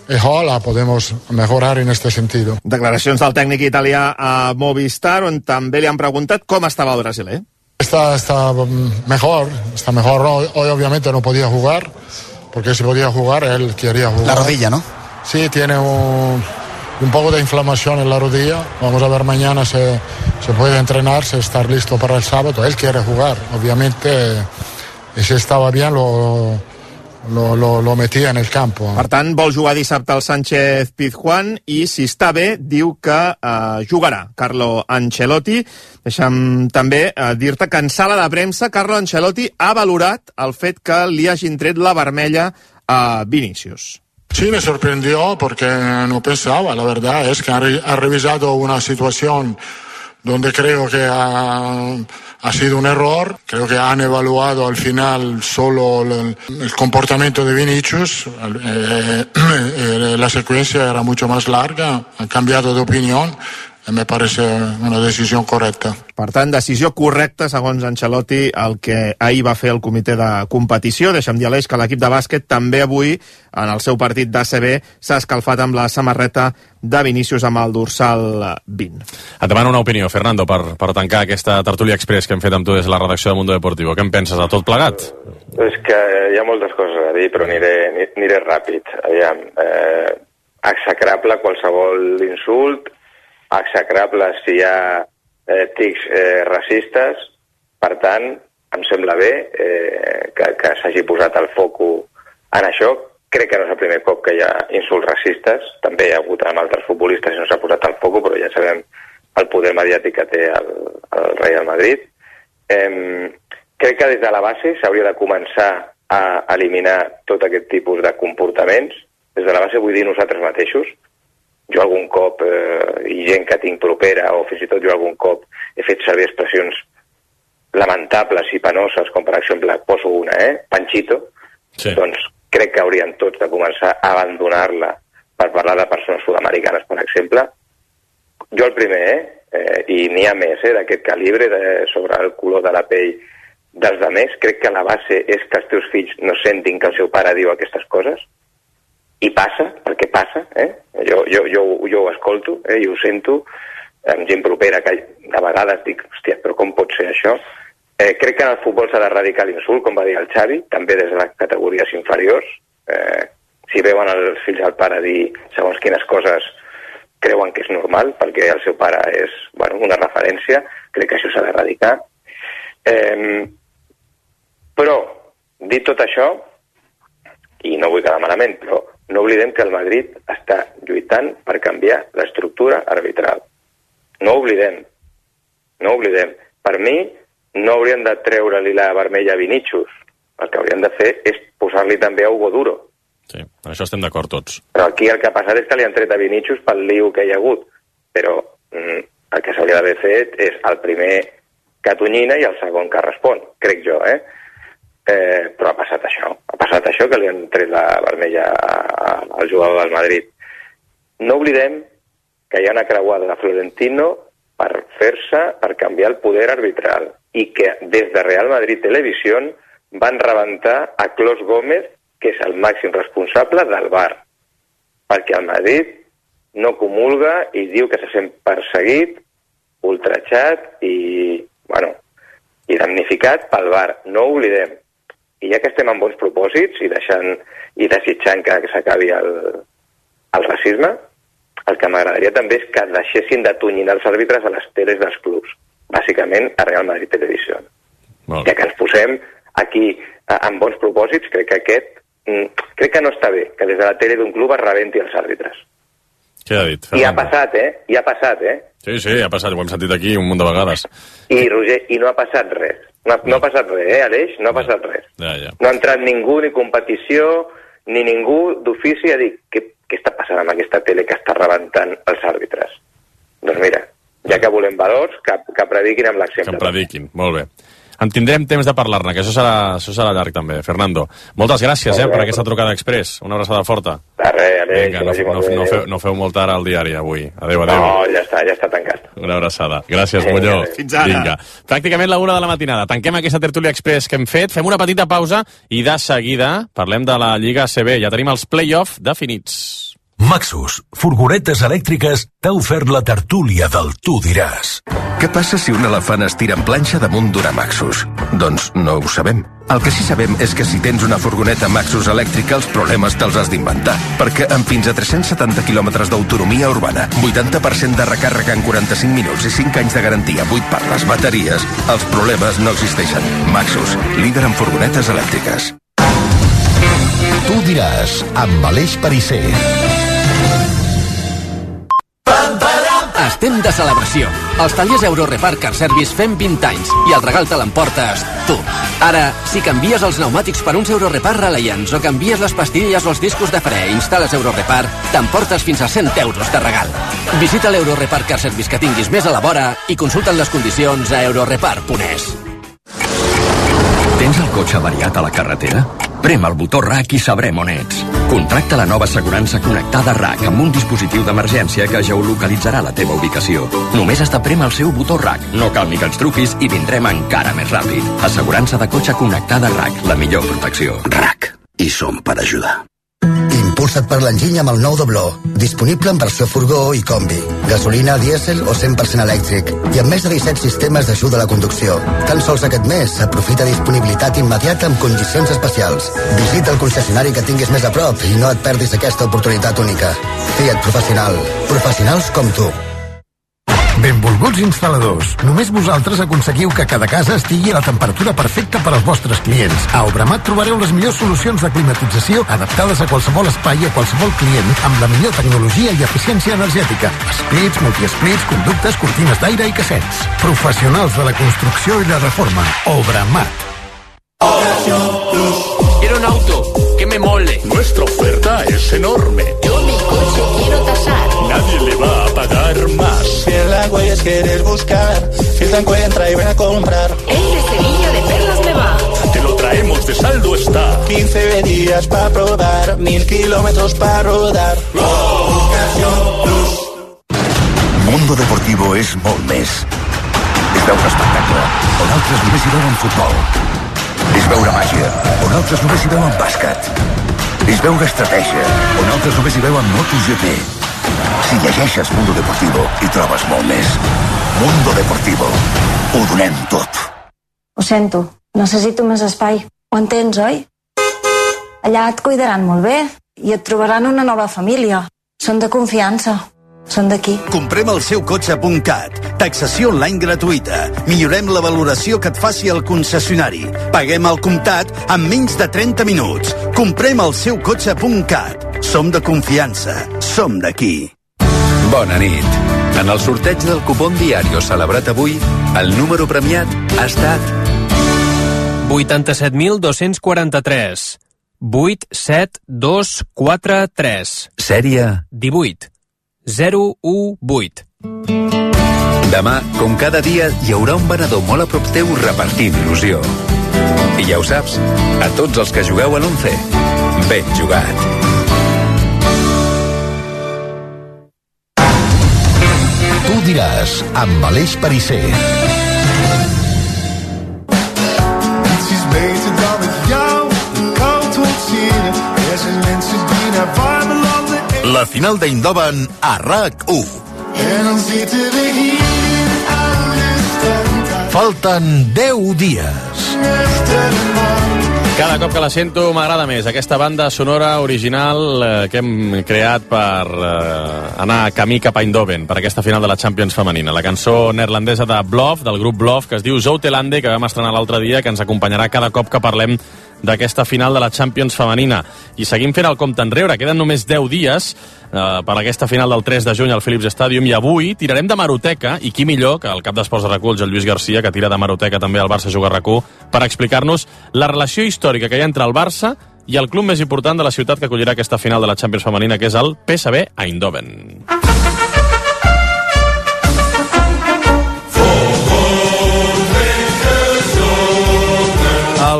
y ojalá podemos mejorar en este sentido. Declaracions del tècnic italià a Movistar, on també li han preguntat com estava el brasiler. Está, está mm, mejor, está mejor. Hoy, hoy obviamente no podía jugar, porque si podía jugar, él quería jugar. La rodilla, ¿no? Sí, tiene un, un poco de inflamación en la rodilla. Vamos a ver mañana si se puede entrenar, si estar listo para el sábado. Él quiere jugar, obviamente, y si estaba bien lo, lo, lo, lo metia en el campo. Per tant, vol jugar dissabte el Sánchez Pizjuán i, si està bé, diu que eh, jugarà Carlo Ancelotti. Deixa'm també eh, dir-te que en sala de premsa Carlo Ancelotti ha valorat el fet que li hagin tret la vermella a Vinícius. Sí, me sorprendió porque no pensaba, la verdad es que ha, ha revisado una situación donde creo que ha, ha sido un error. Creo que han evaluado al final solo el, el comportamiento de Vinicius. Eh, eh, la secuencia era mucho más larga. Han cambiado de opinión. Me parece una decisión correcta. Per tant, decisió correcta, segons Ancelotti, el que ahir va fer el comitè de competició. Deixa'm dir a l'Eix que l'equip de bàsquet també avui, en el seu partit d'ACB, s'ha escalfat amb la samarreta de Vinícius amb el dorsal 20. Et demano una opinió, Fernando, per, per tancar aquesta tertúlia express que hem fet amb tu des de la redacció de Mundo Deportivo. Què en penses de tot plegat? És que hi ha moltes coses a dir, però aniré, ani- aniré ràpid. Aviam, eh, execrable qualsevol insult, execrable si hi ha eh, tics eh, racistes, per tant, em sembla bé eh, que, que s'hagi posat el foco en això. Crec que no és el primer cop que hi ha insults racistes, també hi ha hagut amb altres futbolistes i no s'ha posat el foco, però ja sabem el poder mediàtic que té el, el Real Madrid. Eh, crec que des de la base s'hauria de començar a eliminar tot aquest tipus de comportaments. Des de la base vull dir nosaltres mateixos. Jo algun cop, eh, i gent que tinc propera, o fins i tot jo algun cop, he fet servir expressions lamentables i penoses, com per exemple, poso una, eh? Panchito. Sí. Doncs crec que haurien tots de començar a abandonar-la per parlar de persones sud-americanes, per exemple. Jo el primer, eh? eh I n'hi ha més, eh? D'aquest calibre, de, sobre el color de la pell dels altres. Crec que la base és que els teus fills no sentin que el seu pare diu aquestes coses. I passa, perquè passa, eh? Jo, jo, jo, jo ho escolto eh? i ho sento amb gent propera que de vegades dic, hòstia, però com pot ser això? Eh, crec que en el futbol s'ha d'erradicar l'insult, com va dir el Xavi, també des de les categories inferiors. Eh, si veuen els fills al pare dir segons quines coses creuen que és normal, perquè el seu pare és bueno, una referència, crec que això s'ha d'erradicar. Eh, però, dit tot això, i no vull quedar malament, però no oblidem que el Madrid està lluitant per canviar l'estructura arbitral. No oblidem. No oblidem. Per mi, no haurien de treure-li la vermella a Vinícius. El que haurien de fer és posar-li també a Hugo Duro. Sí, en això estem d'acord tots. Però aquí el que ha passat és que li han tret a Vinícius pel liu que hi ha hagut. Però mm, el que s'hauria d'haver fet és el primer que tonyina i el segon que respon, crec jo, eh? Eh? Però ha passat això. Ha passat això que li han tret la vermella al jugador del Madrid. No oblidem que hi ha una creuada de Florentino per fer-se, per canviar el poder arbitral i que des de Real Madrid Televisió van rebentar a Clos Gómez, que és el màxim responsable del bar, perquè el Madrid no comulga i diu que se sent perseguit, ultratxat i, bueno, i damnificat pel bar. No oblidem. I ja que estem amb bons propòsits i deixant i desitjant que s'acabi el, el racisme, el que m'agradaria també és que deixessin de tonyinar els àrbitres a les teles dels clubs, bàsicament a Real Madrid Televisió. Ja que ens posem aquí a, amb bons propòsits, crec que aquest mm, crec que no està bé que des de la tele d'un club es rebenti els àrbitres. Què ha dit? I ha passat, eh? I ha passat, eh? Sí, sí, ha passat, ho hem sentit aquí un munt de vegades. I, Roger, i no ha passat res. No, no ha passat res, eh, Aleix? No ha passat res. Ja, ja. No ha entrat ningú, ni competició, ni ningú d'ofici a dir què, què està passant amb aquesta tele que està rebentant els àrbitres. Doncs mira, ja que volem valors, que, que prediquin amb Que l'exemple. em prediquin, molt bé. En tindrem temps de parlar-ne, que això serà, això serà llarg també. Fernando, moltes gràcies eh, Molt per aquesta trucada express. Una abraçada forta. De res, Aleix, Vinga, que no, no, no, feu, no feu molt tard al diari avui. Adéu, adéu. No, ja està, ja està tancat. Una abraçada. Gràcies, Molló. Fins ara. Vinga. Pràcticament la una de la matinada. Tanquem aquesta tertúlia express que hem fet, fem una petita pausa i de seguida parlem de la Lliga CB. Ja tenim els play-off definits. Maxus, furgonetes elèctriques, t'ha ofert la tertúlia del Tu diràs. Què passa si un elefant es tira en planxa damunt d'una Maxus? Doncs no ho sabem. El que sí sabem és que si tens una furgoneta Maxus elèctrica, els problemes te'ls has d'inventar. Perquè amb fins a 370 quilòmetres d'autonomia urbana, 80% de recàrrega en 45 minuts i 5 anys de garantia buit per les bateries, els problemes no existeixen. Maxus, líder en furgonetes elèctriques. Tu diràs, amb Aleix Parisser. Estem de celebració. Els tallers Euro Repar Car Service fem 20 anys i el regal te l'emportes tu. Ara, si canvies els pneumàtics per uns Euro Repar Reliance o canvies les pastilles o els discos de fre i instal·les Euro Repar, t'emportes fins a 100 euros de regal. Visita l'Euro Repar Car Service que tinguis més a la vora i consulta'n les condicions a eurorepar.es. Tens el cotxe avariat a la carretera? Prem el botó RAC i sabrem on ets. Contracta la nova assegurança connectada RAC amb un dispositiu d'emergència que geolocalitzarà la teva ubicació. Només has de prem el seu botó RAC. No cal ni que ens truquis i vindrem encara més ràpid. Assegurança de cotxe connectada RAC. La millor protecció. RAC. I som per ajudar. Impulsa't per l'enginy amb el nou dobló. Disponible en versió furgó i combi. Gasolina, dièsel o 100% elèctric. I amb més de 17 sistemes d'ajuda a la conducció. Tan sols aquest mes, aprofita disponibilitat immediata amb condicions especials. Visita el concessionari que tinguis més a prop i no et perdis aquesta oportunitat única. Fiat Professional. Professionals com tu. Benvolguts instal·ladors. Només vosaltres aconseguiu que cada casa estigui a la temperatura perfecta per als vostres clients. A Obramat trobareu les millors solucions de climatització adaptades a qualsevol espai i a qualsevol client amb la millor tecnologia i eficiència energètica. Splits, multisplits, conductes, cortines d'aire i cassets. Professionals de la construcció i la reforma. Obramat. Quiero un auto me mole. Nuestra oferta es enorme. Yo mi coche quiero tasar. Nadie le va a pagar más. Si en la huellas quieres buscar, filtra, encuentra y ven a comprar. El de Sevilla de Perlas me va. Te lo traemos de saldo está. 15 días para probar, mil kilómetros para rodar. Mundo Deportivo és molt més. És veure espectacle, on altres només hi veuen futbol. És veure màgia, on altres només hi veuen bàsquet. És veure estratègia, on altres només hi veuen MotoGP. Si llegeixes Mundo Deportivo, hi trobes molt més. Mundo Deportivo. Ho donem tot. Ho sento, necessito més espai. Ho entens, oi? Allà et cuidaran molt bé i et trobaran una nova família. Són de confiança. Són d'aquí. Comprem el seu cotxe.cat. Taxació online gratuïta. Millorem la valoració que et faci el concessionari. Paguem al comptat en menys de 30 minuts. Comprem el seu cotxe.cat. Som de confiança. Som d'aquí. Bona nit. En el sorteig del cupón diario celebrat avui, el número premiat ha estat 87.243. 87243. Sèrie 18. 018. Demà, com cada dia, hi haurà un venedor molt a prop teu repartint il·lusió. I ja ho saps, a tots els que jugueu a l'11, ben jugat. Tu diràs, amb Aleix Parisser. is beter dan met jou een koud zien. Er zijn mensen die naar warme landen La final d'Eindhoven a RAC1. en dan zitten we hier in oude stand. Falten 10 dies. Cada cop que la sento m'agrada més aquesta banda sonora original eh, que hem creat per eh, anar camí cap a Eindhoven, per aquesta final de la Champions femenina. La cançó neerlandesa de Bluff, del grup Bluff, que es diu Zoutelande, que vam estrenar l'altre dia, que ens acompanyarà cada cop que parlem d'aquesta final de la Champions femenina. I seguim fent el compte enrere, queden només 10 dies eh, per aquesta final del 3 de juny al Philips Stadium i avui tirarem de Maroteca i qui millor que el cap d'esports de reculls, el Lluís Garcia, que tira de Maroteca també al Barça Juga rac per explicar-nos la relació històrica que hi ha entre el Barça i el club més important de la ciutat que acollirà aquesta final de la Champions femenina, que és el PSV Eindhoven. El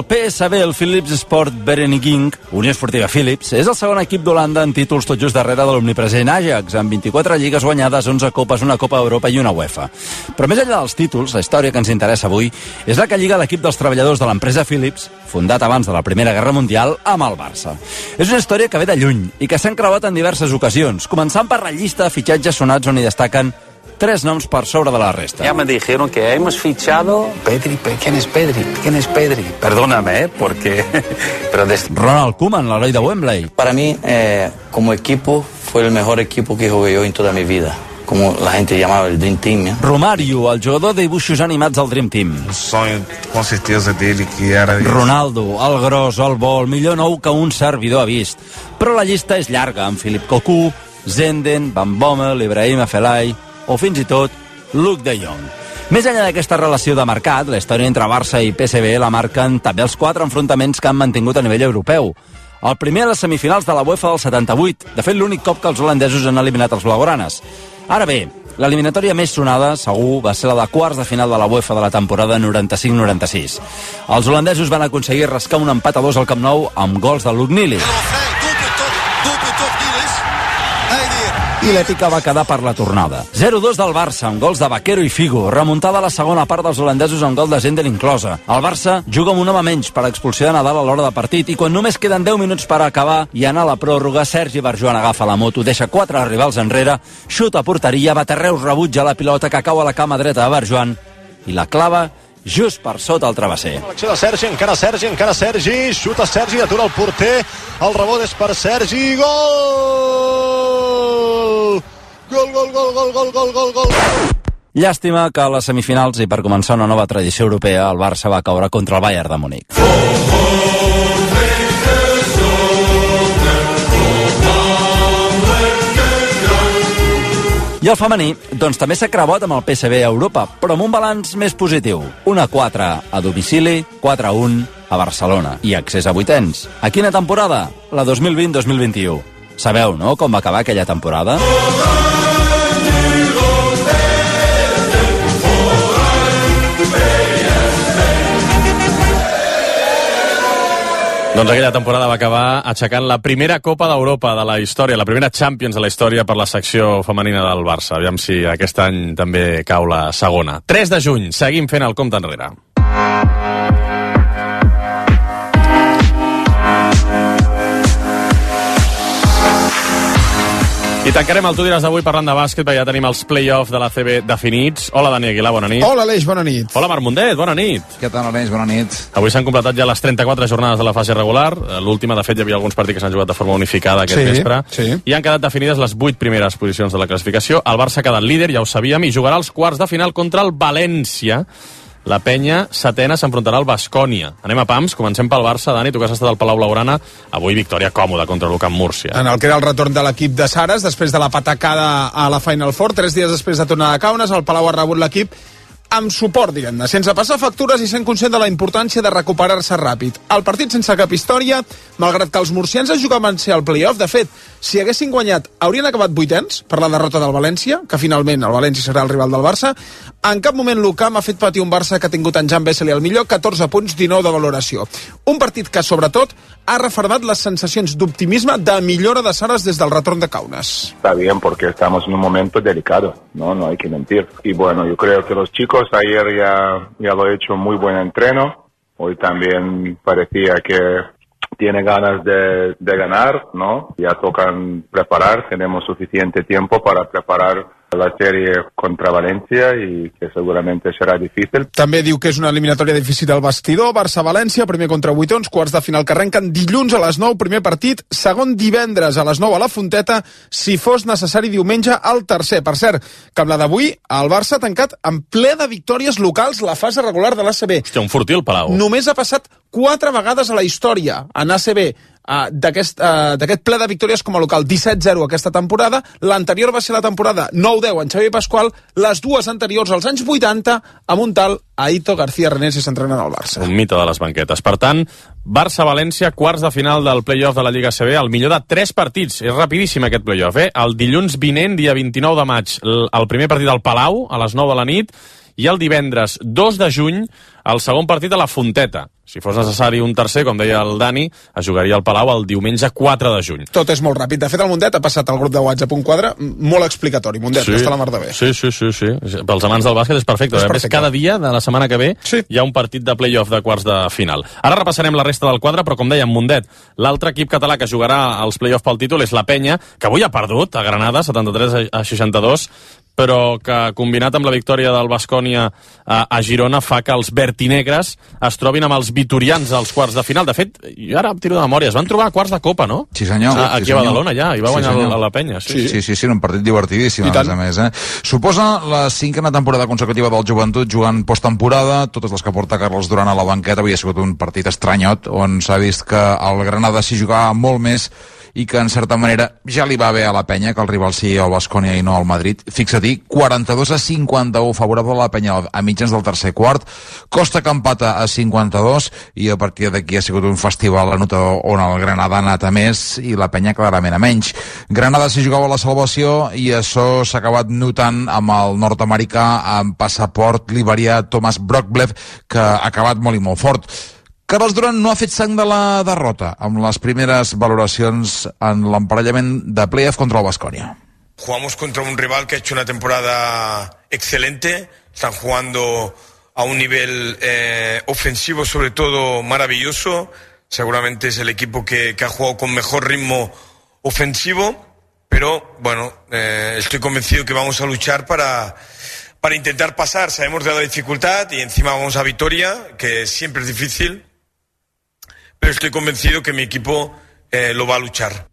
El PSV, el Philips Sport Vereniging, Unió Esportiva Philips, és el segon equip d'Holanda en títols tot just darrere de l'omnipresent Ajax, amb 24 lligues guanyades, 11 copes, una Copa d'Europa i una UEFA. Però més enllà dels títols, la història que ens interessa avui és la que lliga l'equip dels treballadors de l'empresa Philips, fundat abans de la Primera Guerra Mundial, amb el Barça. És una història que ve de lluny i que s'ha encreuat en diverses ocasions, començant per la llista de fitxatges sonats on hi destaquen tres noms per sobre de la resta. Ya me dijeron que hemos fichado Pedri. Pe- ¿Quién es Pedri? ¿Quién es Pedri? Perdóname, ¿eh? Porque... Pero de... Ronald Koeman, l'heroi de Wembley. Para mí, eh, como equipo, fue el mejor equipo que jugué yo en toda mi vida. Como la gente llamaba el Dream Team. ¿eh? Romario, el jugador de dibuixos animats del Dream Team. O sonho, com certeza, dele que era... Ronaldo, el gros, el bo, el millor nou que un servidor ha vist. Però la llista és llarga, amb Philip Cocu, Zenden, Van Bommel, Ibrahim Afelai o fins i tot Luke de Jong. Més enllà d'aquesta relació de mercat, la història entre Barça i PSV la marquen també els quatre enfrontaments que han mantingut a nivell europeu. El primer a les semifinals de la UEFA del 78, de fet l'únic cop que els holandesos han eliminat els blaugranes. Ara bé, l'eliminatòria més sonada, segur, va ser la de quarts de final de la UEFA de la temporada 95-96. Els holandesos van aconseguir rascar un empat a dos al Camp Nou amb gols de Luke Nili. I l'èpica va quedar per la tornada. 0-2 del Barça, amb gols de Vaquero i Figo. Remuntada a la segona part dels holandesos amb gol de Zendel inclosa. El Barça juga amb un home menys per expulsió de Nadal a l'hora de partit i quan només queden 10 minuts per acabar i anar a la pròrroga, Sergi Barjoan agafa la moto, deixa quatre rivals enrere, xuta a porteria, Baterreus rebutja la pilota que cau a la cama dreta de Barjoan i la clava just per sota el travesser. L'acció de Sergi, encara Sergi, encara Sergi, xuta Sergi, atura el porter, el rebot és per Sergi, gol! Gol, gol, gol, gol, gol, gol, gol, gol! Llàstima que a les semifinals i per començar una nova tradició europea, el Barça va caure contra el Bayern de Múnich. I el femení, doncs també s'ha creuat amb el PSV a Europa, però amb un balanç més positiu. Una 4 a domicili, 4 a 1 a Barcelona i accés a vuitens. A quina temporada? La 2020-2021. Sabeu, no?, com va acabar aquella temporada? Doncs aquella temporada va acabar aixecant la primera Copa d'Europa de la història, la primera Champions de la història per la secció femenina del Barça. Aviam si aquest any també cau la segona. 3 de juny, seguim fent el compte enrere. I tancarem el Tu diràs d'avui parlant de bàsquet, perquè ja tenim els play-off de la CB definits. Hola, Dani Aguilar, bona nit. Hola, Aleix, bona nit. Hola, Marc Mundet, bona nit. Què tal, Aleix? Bona nit. Avui s'han completat ja les 34 jornades de la fase regular. Eh, L'última, de fet, hi havia alguns partits que s'han jugat de forma unificada aquest Sí, vespre. sí. I han quedat definides les 8 primeres posicions de la classificació. El Barça ha quedat líder, ja ho sabíem, i jugarà els quarts de final contra el València. La penya setena s'enfrontarà al Bascònia. Anem a pams, comencem pel Barça. Dani, tu que has estat al Palau Blaugrana, avui victòria còmoda contra l'Ucamp Múrcia. En el que era el retorn de l'equip de Sares, després de la patacada a la Final Four, tres dies després de tornar a Kaunas, el Palau ha rebut l'equip amb suport, diguem-ne, sense passar factures i sent conscient de la importància de recuperar-se ràpid. El partit sense cap història, malgrat que els murcians es jugaven ser al playoff, de fet, si haguessin guanyat, haurien acabat vuitens per la derrota del València, que finalment el València serà el rival del Barça. En cap moment l'UCAM ha fet patir un Barça que ha tingut en Jan Bessel i el millor, 14 punts, 19 de valoració. Un partit que, sobretot, ha refermat les sensacions d'optimisme de millora de Saras des del retorn de Kaunas. Está bien porque estamos en un momento delicado, ¿no? No hay que mentir. Y bueno, yo creo que los chicos ayer ya, ya lo he hecho muy buen entreno. Hoy también parecía que tiene ganas de, de ganar, ¿no? Ya tocan preparar, tenemos suficiente tiempo para preparar la serie contra Valencia y que seguramente será difícil. També diu que és una eliminatòria difícil al vestidor. Barça-València, primer contra vuitons, quarts de final que arrenquen dilluns a les 9, primer partit, segon divendres a les 9 a la Fonteta, si fos necessari diumenge al tercer. Per cert, que amb la d'avui, el Barça ha tancat en ple de victòries locals la fase regular de l'ACB. Hòstia, un fortí el Palau. Només ha passat quatre vegades a la història en ACB uh, d'aquest uh, ple de victòries com a local 17-0 aquesta temporada l'anterior va ser la temporada 9-10 en Xavier Pasqual les dues anteriors als anys 80 amb un tal Aito García René si s'entrenen al Barça Un mite de les banquetes. Per tant, Barça-València, quarts de final del play-off de la Lliga CB, el millor de tres partits. És rapidíssim aquest play-off, eh? El dilluns vinent, dia 29 de maig, el primer partit al Palau, a les 9 de la nit, i el divendres 2 de juny el segon partit a la Fonteta. Si fos necessari un tercer, com deia el Dani, es jugaria al Palau el diumenge 4 de juny. Tot és molt ràpid. De fet, el Mundet ha passat al grup de WhatsApp un quadre molt explicatori. Mundet, sí. està la mar de bé. Sí, sí, sí, sí. Pels amants del bàsquet és perfecte. És És a més, perfecte. cada dia de la setmana que ve sí. hi ha un partit de play-off de quarts de final. Ara repassarem la resta del quadre, però com dèiem, Mundet, l'altre equip català que jugarà als play-off pel títol és la Penya, que avui ha perdut a Granada, 73 a 62, però que combinat amb la victòria del Bascònia a, a Girona fa que els vertinegres es trobin amb els vitorians als quarts de final. De fet, jo ara em tiro de memòria, es van trobar a quarts de Copa, no? Sí, senyor. A, sí, aquí a senyor. Badalona, ja, i va Sí, guanyar senyor. la, la penya. Sí, Sí, sí, sí, sí, era un partit divertidíssim, I a tant. més a més. Eh? Suposa la cinquena temporada consecutiva del joventut jugant posttemporada, totes les que porta Carles Duran a la banqueta, havia sigut un partit estranyot, on s'ha vist que el Granada s'hi jugava molt més i que en certa manera ja li va bé a la penya que el rival sigui el Bascònia i no el Madrid. Fixa-t'hi, 42 a 51 favorable a la penya a mitjans del tercer quart, Costa que empata a 52 i a partir d'aquí ha sigut un festival anotador on el Granada ha anat a més i la penya clarament a menys. Granada s'hi jugava la salvació i això s'ha acabat notant amb el nord-americà amb passaport liberià Thomas Brockblev que ha acabat molt i molt fort. Carles Duran no ha fet sang de la derrota amb les primeres valoracions en l'emparellament de playoff contra el Bascònia. Jugamos contra un rival que ha hecho una temporada excelente, están jugando a un nivel eh, ofensivo sobre todo maravilloso, seguramente es el equipo que, que ha jugado con mejor ritmo ofensivo, pero bueno, eh, estoy convencido que vamos a luchar para, para intentar pasar, sabemos de la dificultad y encima vamos a Vitoria, que siempre es difícil, pero estoy convencido que mi equipo eh, lo va a luchar.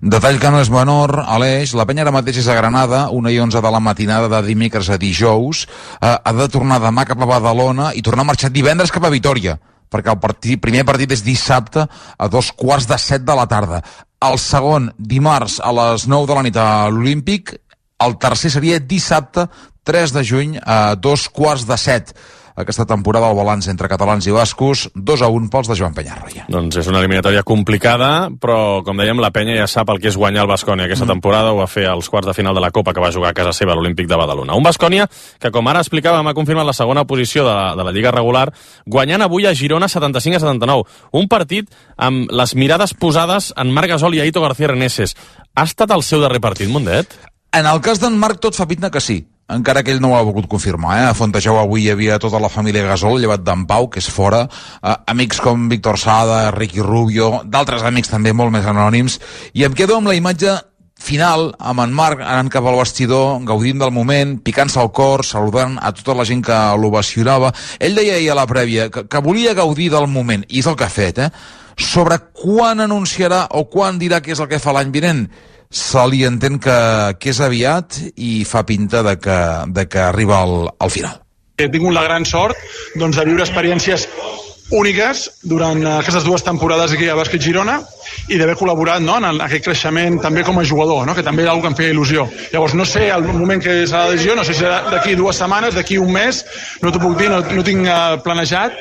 Detall que no és menor, Aleix, la penya ara mateix és a Granada, una i onze de la matinada de dimecres a dijous, eh, ha de tornar demà cap a Badalona i tornar a marxar divendres cap a Vitoria, perquè el partit, primer partit és dissabte a dos quarts de set de la tarda. El segon, dimarts a les 9 de la nit a l'Olímpic, el tercer seria dissabte 3 de juny a dos quarts de set. Aquesta temporada el balanç entre catalans i bascos, 2 a 1 pels de Joan Penyarroia. Doncs és una eliminatòria complicada, però, com dèiem, la penya ja sap el que és guanyar el Bascònia aquesta Mm. temporada, ho va fer als quarts de final de la Copa que va jugar a casa seva a l'Olímpic de Badalona. Un Bascònia que, com ara explicàvem, ha confirmat la segona posició de, la- de la Lliga regular, guanyant avui a Girona 75 a 79. Un partit amb les mirades posades en Marc Gasol i Aito García Reneses. Ha estat el seu darrer partit, Mundet? En el cas d'en Marc tot fa pinta que sí, encara que ell no ho ha volgut confirmar. Eh? A Fontejau avui hi havia tota la família Gasol, llevat d'en Pau, que és fora, eh, amics com Víctor Sada, Ricky Rubio, d'altres amics també molt més anònims, i em quedo amb la imatge final, amb en Marc anant cap al vestidor, gaudint del moment, picant-se al cor, saludant a tota la gent que l'ovacionava. Ell deia ahir a la prèvia que, que volia gaudir del moment, i és el que ha fet, eh? Sobre quan anunciarà o quan dirà què és el que fa l'any vinent, se li entén que, que és aviat i fa pinta de que, de que arriba al, al final. He tingut la gran sort doncs, de viure experiències úniques durant eh, aquestes dues temporades aquí a Bàsquet Girona i d'haver col·laborat no, en aquest creixement també com a jugador, no, que també era una que em feia il·lusió. Llavors, no sé el moment que serà la decisió, no sé si serà d'aquí dues setmanes, d'aquí un mes, no t'ho puc dir, no, no tinc eh, planejat,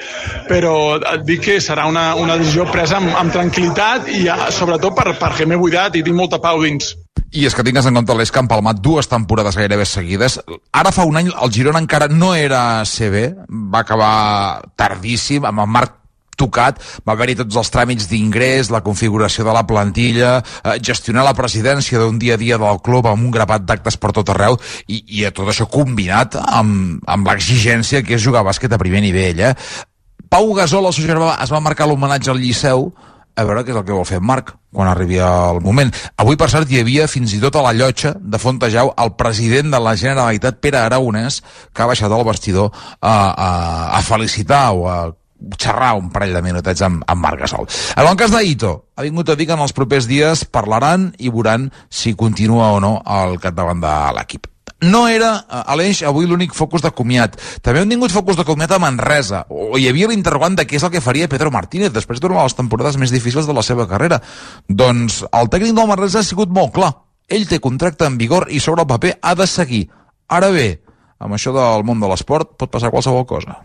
però et dic que serà una, una decisió presa amb, amb tranquil·litat i eh, sobretot per, perquè m'he buidat i tinc molta pau dins. I és que tingues en compte l'Eix que dues temporades gairebé seguides. Ara fa un any el Girona encara no era CB, va acabar tardíssim, amb el Marc tocat, va haver-hi tots els tràmits d'ingrés, la configuració de la plantilla, eh, gestionar la presidència d'un dia a dia del club amb un grapat d'actes per tot arreu i, i a tot això combinat amb, amb l'exigència que és jugar a bàsquet a primer nivell. Eh? Pau Gasol, el seu germà, es va marcar l'homenatge al Liceu a veure què és el que vol fer Marc quan arribi el moment. Avui, per cert, hi havia fins i tot a la llotja de Fontejau el president de la Generalitat, Pere Aragonès, que ha baixat al vestidor a, a, a felicitar o a xerrar un parell de minutets amb, amb Marc Gasol. En el cas d'Aito, ha vingut a dir que en els propers dies parlaran i veuran si continua o no al capdavant de l'equip. No era, eh, Aleix, avui l'únic focus de comiat. També han tingut focus de comiat a Manresa, o hi havia l'interrogant de què és el que faria Pedro Martínez després d'una de les temporades més difícils de la seva carrera. Doncs el tècnic del Manresa ha sigut molt clar. Ell té contracte en vigor i sobre el paper ha de seguir. Ara bé, amb això del món de l'esport pot passar qualsevol cosa.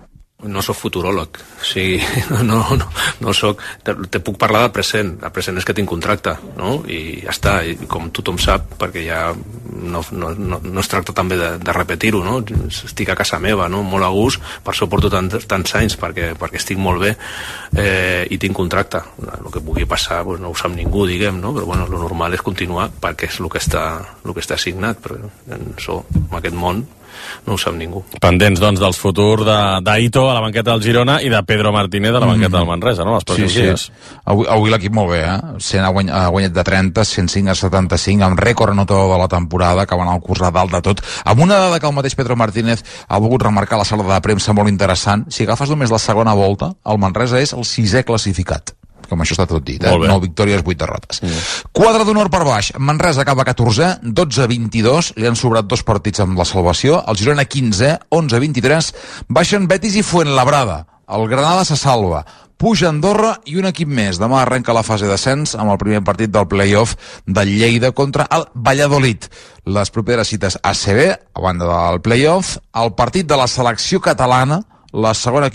No sóc futuròleg, o sigui, no, no, no sóc... Te, te puc parlar del present, el present és que tinc contracte, no? I ja està, i com tothom sap, perquè ja no, no, no, no es tracta també de, de repetir-ho, no? Estic a casa meva, no? Molt a gust, per això porto tant, tants anys, perquè, perquè estic molt bé eh, i tinc contracte. El que pugui passar pues, no ho sap ningú, diguem, no? Però bueno, lo normal és continuar perquè és el que està, el que està assignat, però en, so, en aquest món no ho sap ningú. Pendents, doncs, dels futurs d'Aito a la banqueta del Girona i de Pedro Martínez a la banqueta del Manresa, no? Mm. Sí, sí. dies. Avui, avui l'equip molt bé, eh? 100 ha, guany, ha guanyat de 30, 105 a 75, amb rècord anotador de la temporada, que van al curs a dalt de tot. Amb una dada que el mateix Pedro Martínez ha volgut remarcar a la sala de premsa molt interessant, si agafes només la segona volta, el Manresa és el sisè classificat com això està tot dit, eh? Molt bé. 9 victòries, 8 derrotes. Mm. Quadre d'honor per baix. Manresa acaba 14è, 12-22, li han sobrat dos partits amb la salvació. El Girona 15è, 11-23. Baixen Betis i Fuenlabrada. El Granada se salva. Puja Andorra i un equip més. Demà arrenca la fase d'ascens amb el primer partit del playoff del Lleida contra el Valladolid. Les properes cites ACB, a banda del playoff, el partit de la selecció catalana, la segona equip